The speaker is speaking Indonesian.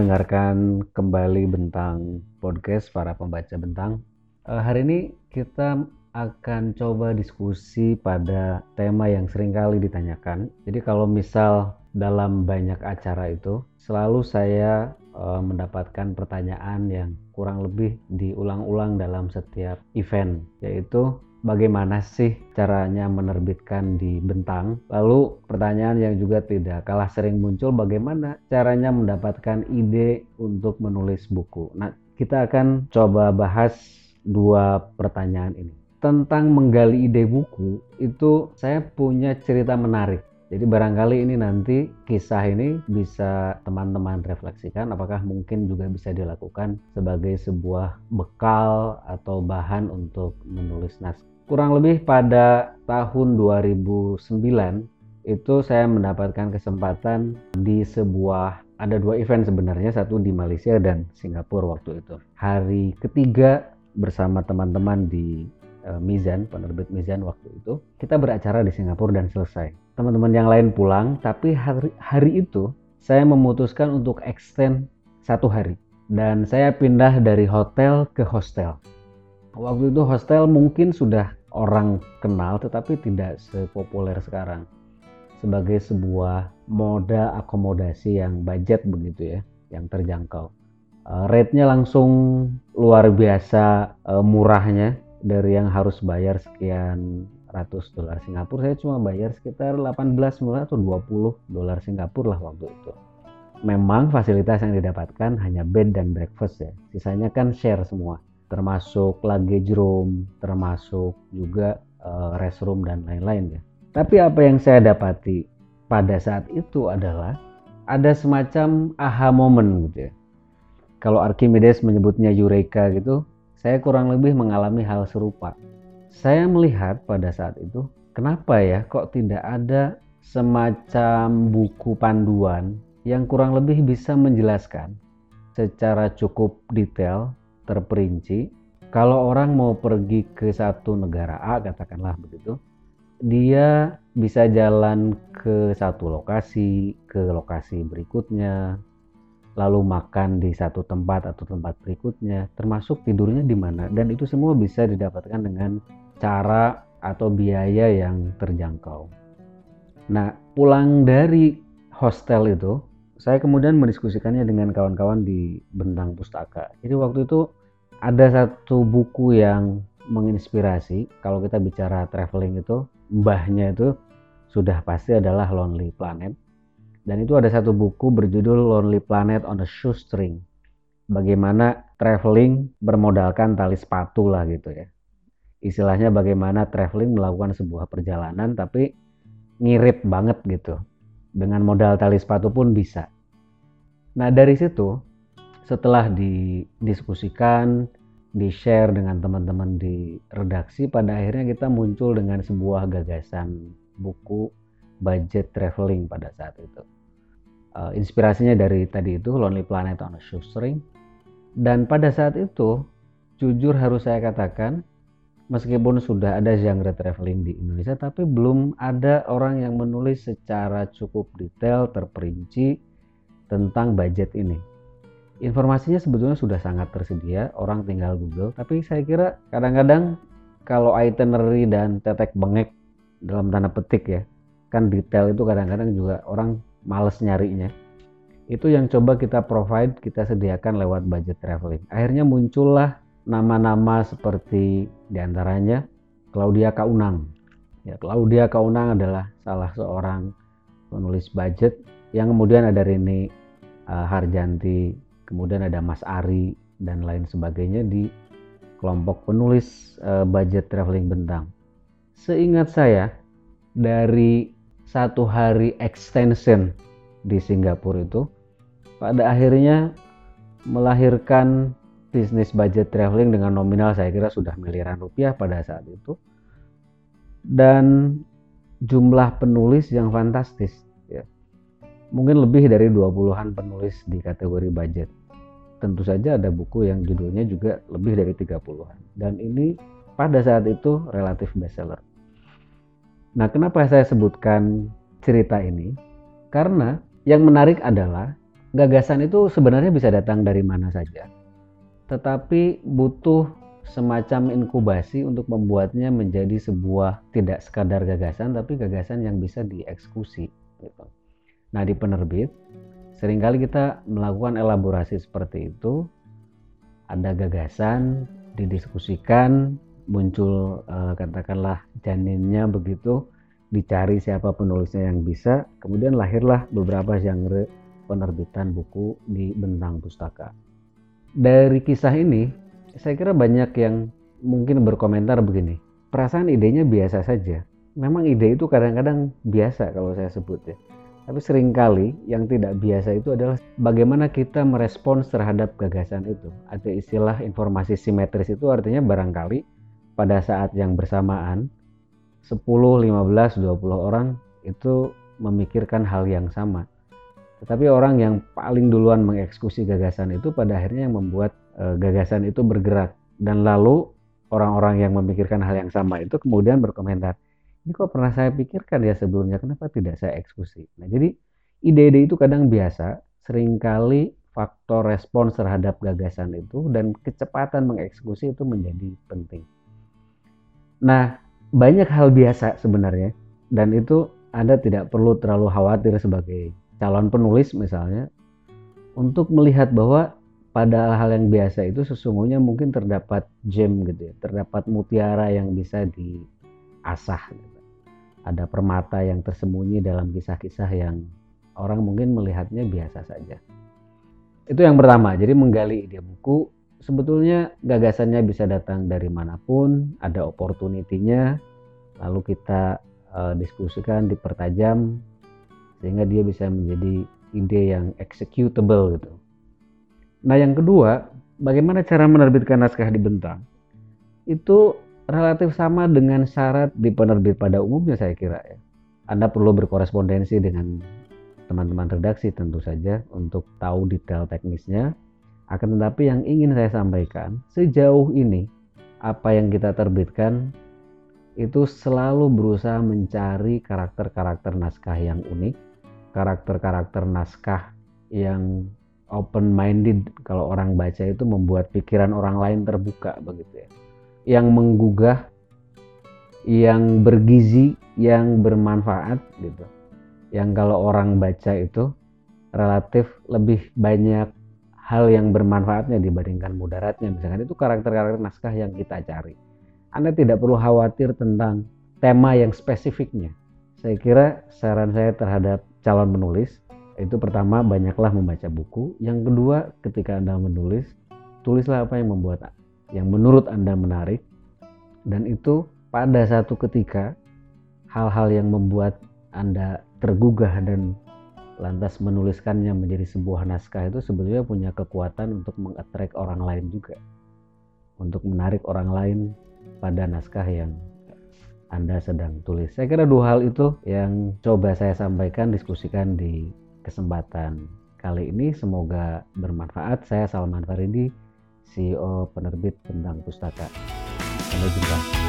mendengarkan kembali Bentang Podcast para pembaca Bentang. Uh, hari ini kita akan coba diskusi pada tema yang sering kali ditanyakan. Jadi kalau misal dalam banyak acara itu selalu saya uh, mendapatkan pertanyaan yang kurang lebih diulang-ulang dalam setiap event yaitu bagaimana sih caranya menerbitkan di Bentang? Lalu pertanyaan yang juga tidak kalah sering muncul bagaimana caranya mendapatkan ide untuk menulis buku. Nah, kita akan coba bahas dua pertanyaan ini. Tentang menggali ide buku, itu saya punya cerita menarik. Jadi barangkali ini nanti kisah ini bisa teman-teman refleksikan apakah mungkin juga bisa dilakukan sebagai sebuah bekal atau bahan untuk menulis naskah kurang lebih pada tahun 2009 itu saya mendapatkan kesempatan di sebuah ada dua event sebenarnya satu di Malaysia dan Singapura waktu itu. Hari ketiga bersama teman-teman di uh, Mizan penerbit Mizan waktu itu kita beracara di Singapura dan selesai. Teman-teman yang lain pulang tapi hari, hari itu saya memutuskan untuk extend satu hari. Dan saya pindah dari hotel ke hostel. Waktu itu hostel mungkin sudah orang kenal tetapi tidak sepopuler sekarang sebagai sebuah moda akomodasi yang budget begitu ya yang terjangkau. Uh, rate-nya langsung luar biasa uh, murahnya dari yang harus bayar sekian ratus dolar Singapura. Saya cuma bayar sekitar 18 atau 20 dolar Singapura lah waktu itu. Memang fasilitas yang didapatkan hanya bed dan breakfast ya. Sisanya kan share semua termasuk luggage room, termasuk juga uh, restroom dan lain-lain ya. Tapi apa yang saya dapati pada saat itu adalah ada semacam aha moment gitu ya. Kalau Archimedes menyebutnya eureka gitu, saya kurang lebih mengalami hal serupa. Saya melihat pada saat itu, kenapa ya kok tidak ada semacam buku panduan yang kurang lebih bisa menjelaskan secara cukup detail terperinci kalau orang mau pergi ke satu negara A katakanlah begitu dia bisa jalan ke satu lokasi ke lokasi berikutnya lalu makan di satu tempat atau tempat berikutnya termasuk tidurnya di mana dan itu semua bisa didapatkan dengan cara atau biaya yang terjangkau nah pulang dari hostel itu saya kemudian mendiskusikannya dengan kawan-kawan di Bentang Pustaka. Jadi waktu itu ada satu buku yang menginspirasi. Kalau kita bicara traveling itu mbahnya itu sudah pasti adalah Lonely Planet. Dan itu ada satu buku berjudul Lonely Planet on a Shoestring. Bagaimana traveling bermodalkan tali sepatu lah gitu ya. Istilahnya bagaimana traveling melakukan sebuah perjalanan tapi ngirip banget gitu. Dengan modal tali sepatu pun bisa. Nah dari situ setelah didiskusikan, di-share dengan teman-teman di redaksi, pada akhirnya kita muncul dengan sebuah gagasan buku budget traveling pada saat itu. Uh, inspirasinya dari tadi itu Lonely Planet on a Shoestring. Dan pada saat itu, jujur harus saya katakan, meskipun sudah ada genre traveling di Indonesia, tapi belum ada orang yang menulis secara cukup detail, terperinci tentang budget ini informasinya sebetulnya sudah sangat tersedia, orang tinggal Google, tapi saya kira kadang-kadang kalau itinerary dan tetek bengek dalam tanda petik ya, kan detail itu kadang-kadang juga orang males nyarinya. Itu yang coba kita provide, kita sediakan lewat budget traveling. Akhirnya muncullah nama-nama seperti di antaranya Claudia Kaunang. Ya, Claudia Kaunang adalah salah seorang penulis budget yang kemudian ada Rini uh, Harjanti kemudian ada Mas Ari dan lain sebagainya di kelompok penulis uh, budget traveling bentang. Seingat saya dari satu hari extension di Singapura itu pada akhirnya melahirkan bisnis budget traveling dengan nominal saya kira sudah miliaran rupiah pada saat itu dan jumlah penulis yang fantastis ya. mungkin lebih dari 20-an penulis di kategori budget tentu saja ada buku yang judulnya juga lebih dari 30-an dan ini pada saat itu relatif bestseller. Nah, kenapa saya sebutkan cerita ini? Karena yang menarik adalah gagasan itu sebenarnya bisa datang dari mana saja, tetapi butuh semacam inkubasi untuk membuatnya menjadi sebuah tidak sekadar gagasan, tapi gagasan yang bisa dieksekusi. Gitu. Nah di penerbit, sering kali kita melakukan elaborasi seperti itu, ada gagasan, didiskusikan, muncul eh, katakanlah janinnya begitu, dicari siapa penulisnya yang bisa, kemudian lahirlah beberapa genre penerbitan buku di Bentang Pustaka. Dari kisah ini, saya kira banyak yang mungkin berkomentar begini, perasaan idenya biasa saja. Memang ide itu kadang-kadang biasa kalau saya sebut ya. Tapi sering kali yang tidak biasa itu adalah bagaimana kita merespons terhadap gagasan itu. Ada istilah informasi simetris itu artinya barangkali pada saat yang bersamaan 10, 15, 20 orang itu memikirkan hal yang sama. Tetapi orang yang paling duluan mengeksekusi gagasan itu pada akhirnya yang membuat e, gagasan itu bergerak dan lalu orang-orang yang memikirkan hal yang sama itu kemudian berkomentar, ini kok pernah saya pikirkan ya sebelumnya, kenapa tidak saya eksekusi? Nah jadi ide-ide itu kadang biasa, sering kali faktor respons terhadap gagasan itu dan kecepatan mengeksekusi itu menjadi penting. Nah banyak hal biasa sebenarnya dan itu Anda tidak perlu terlalu khawatir sebagai calon penulis misalnya untuk melihat bahwa pada hal yang biasa itu sesungguhnya mungkin terdapat gem gitu ya, terdapat mutiara yang bisa diasah. Gitu. Ada permata yang tersembunyi dalam kisah-kisah yang orang mungkin melihatnya biasa saja. Itu yang pertama, jadi menggali ide buku sebetulnya gagasannya bisa datang dari mana pun, ada opportunity-nya, lalu kita uh, diskusikan, dipertajam, sehingga dia bisa menjadi ide yang executable gitu. Nah yang kedua, bagaimana cara menerbitkan naskah di bentang? Itu relatif sama dengan syarat di penerbit pada umumnya saya kira ya. Anda perlu berkorespondensi dengan teman-teman redaksi tentu saja untuk tahu detail teknisnya. Akan tetapi yang ingin saya sampaikan, sejauh ini apa yang kita terbitkan itu selalu berusaha mencari karakter-karakter naskah yang unik, karakter-karakter naskah yang open minded kalau orang baca itu membuat pikiran orang lain terbuka begitu ya. Yang menggugah, yang bergizi, yang bermanfaat gitu. Yang kalau orang baca itu relatif lebih banyak hal yang bermanfaatnya dibandingkan mudaratnya. Misalkan itu karakter-karakter naskah yang kita cari. Anda tidak perlu khawatir tentang tema yang spesifiknya. Saya kira saran saya terhadap calon penulis itu pertama banyaklah membaca buku. Yang kedua ketika Anda menulis, tulislah apa yang membuat yang menurut Anda menarik dan itu pada satu ketika hal-hal yang membuat Anda tergugah dan lantas menuliskannya menjadi sebuah naskah itu sebetulnya punya kekuatan untuk mengattract orang lain juga. Untuk menarik orang lain pada naskah yang anda sedang tulis. Saya kira dua hal itu yang coba saya sampaikan, diskusikan di kesempatan kali ini. Semoga bermanfaat. Saya Salman Faridi, CEO penerbit Bentang Pustaka. Sampai jumpa.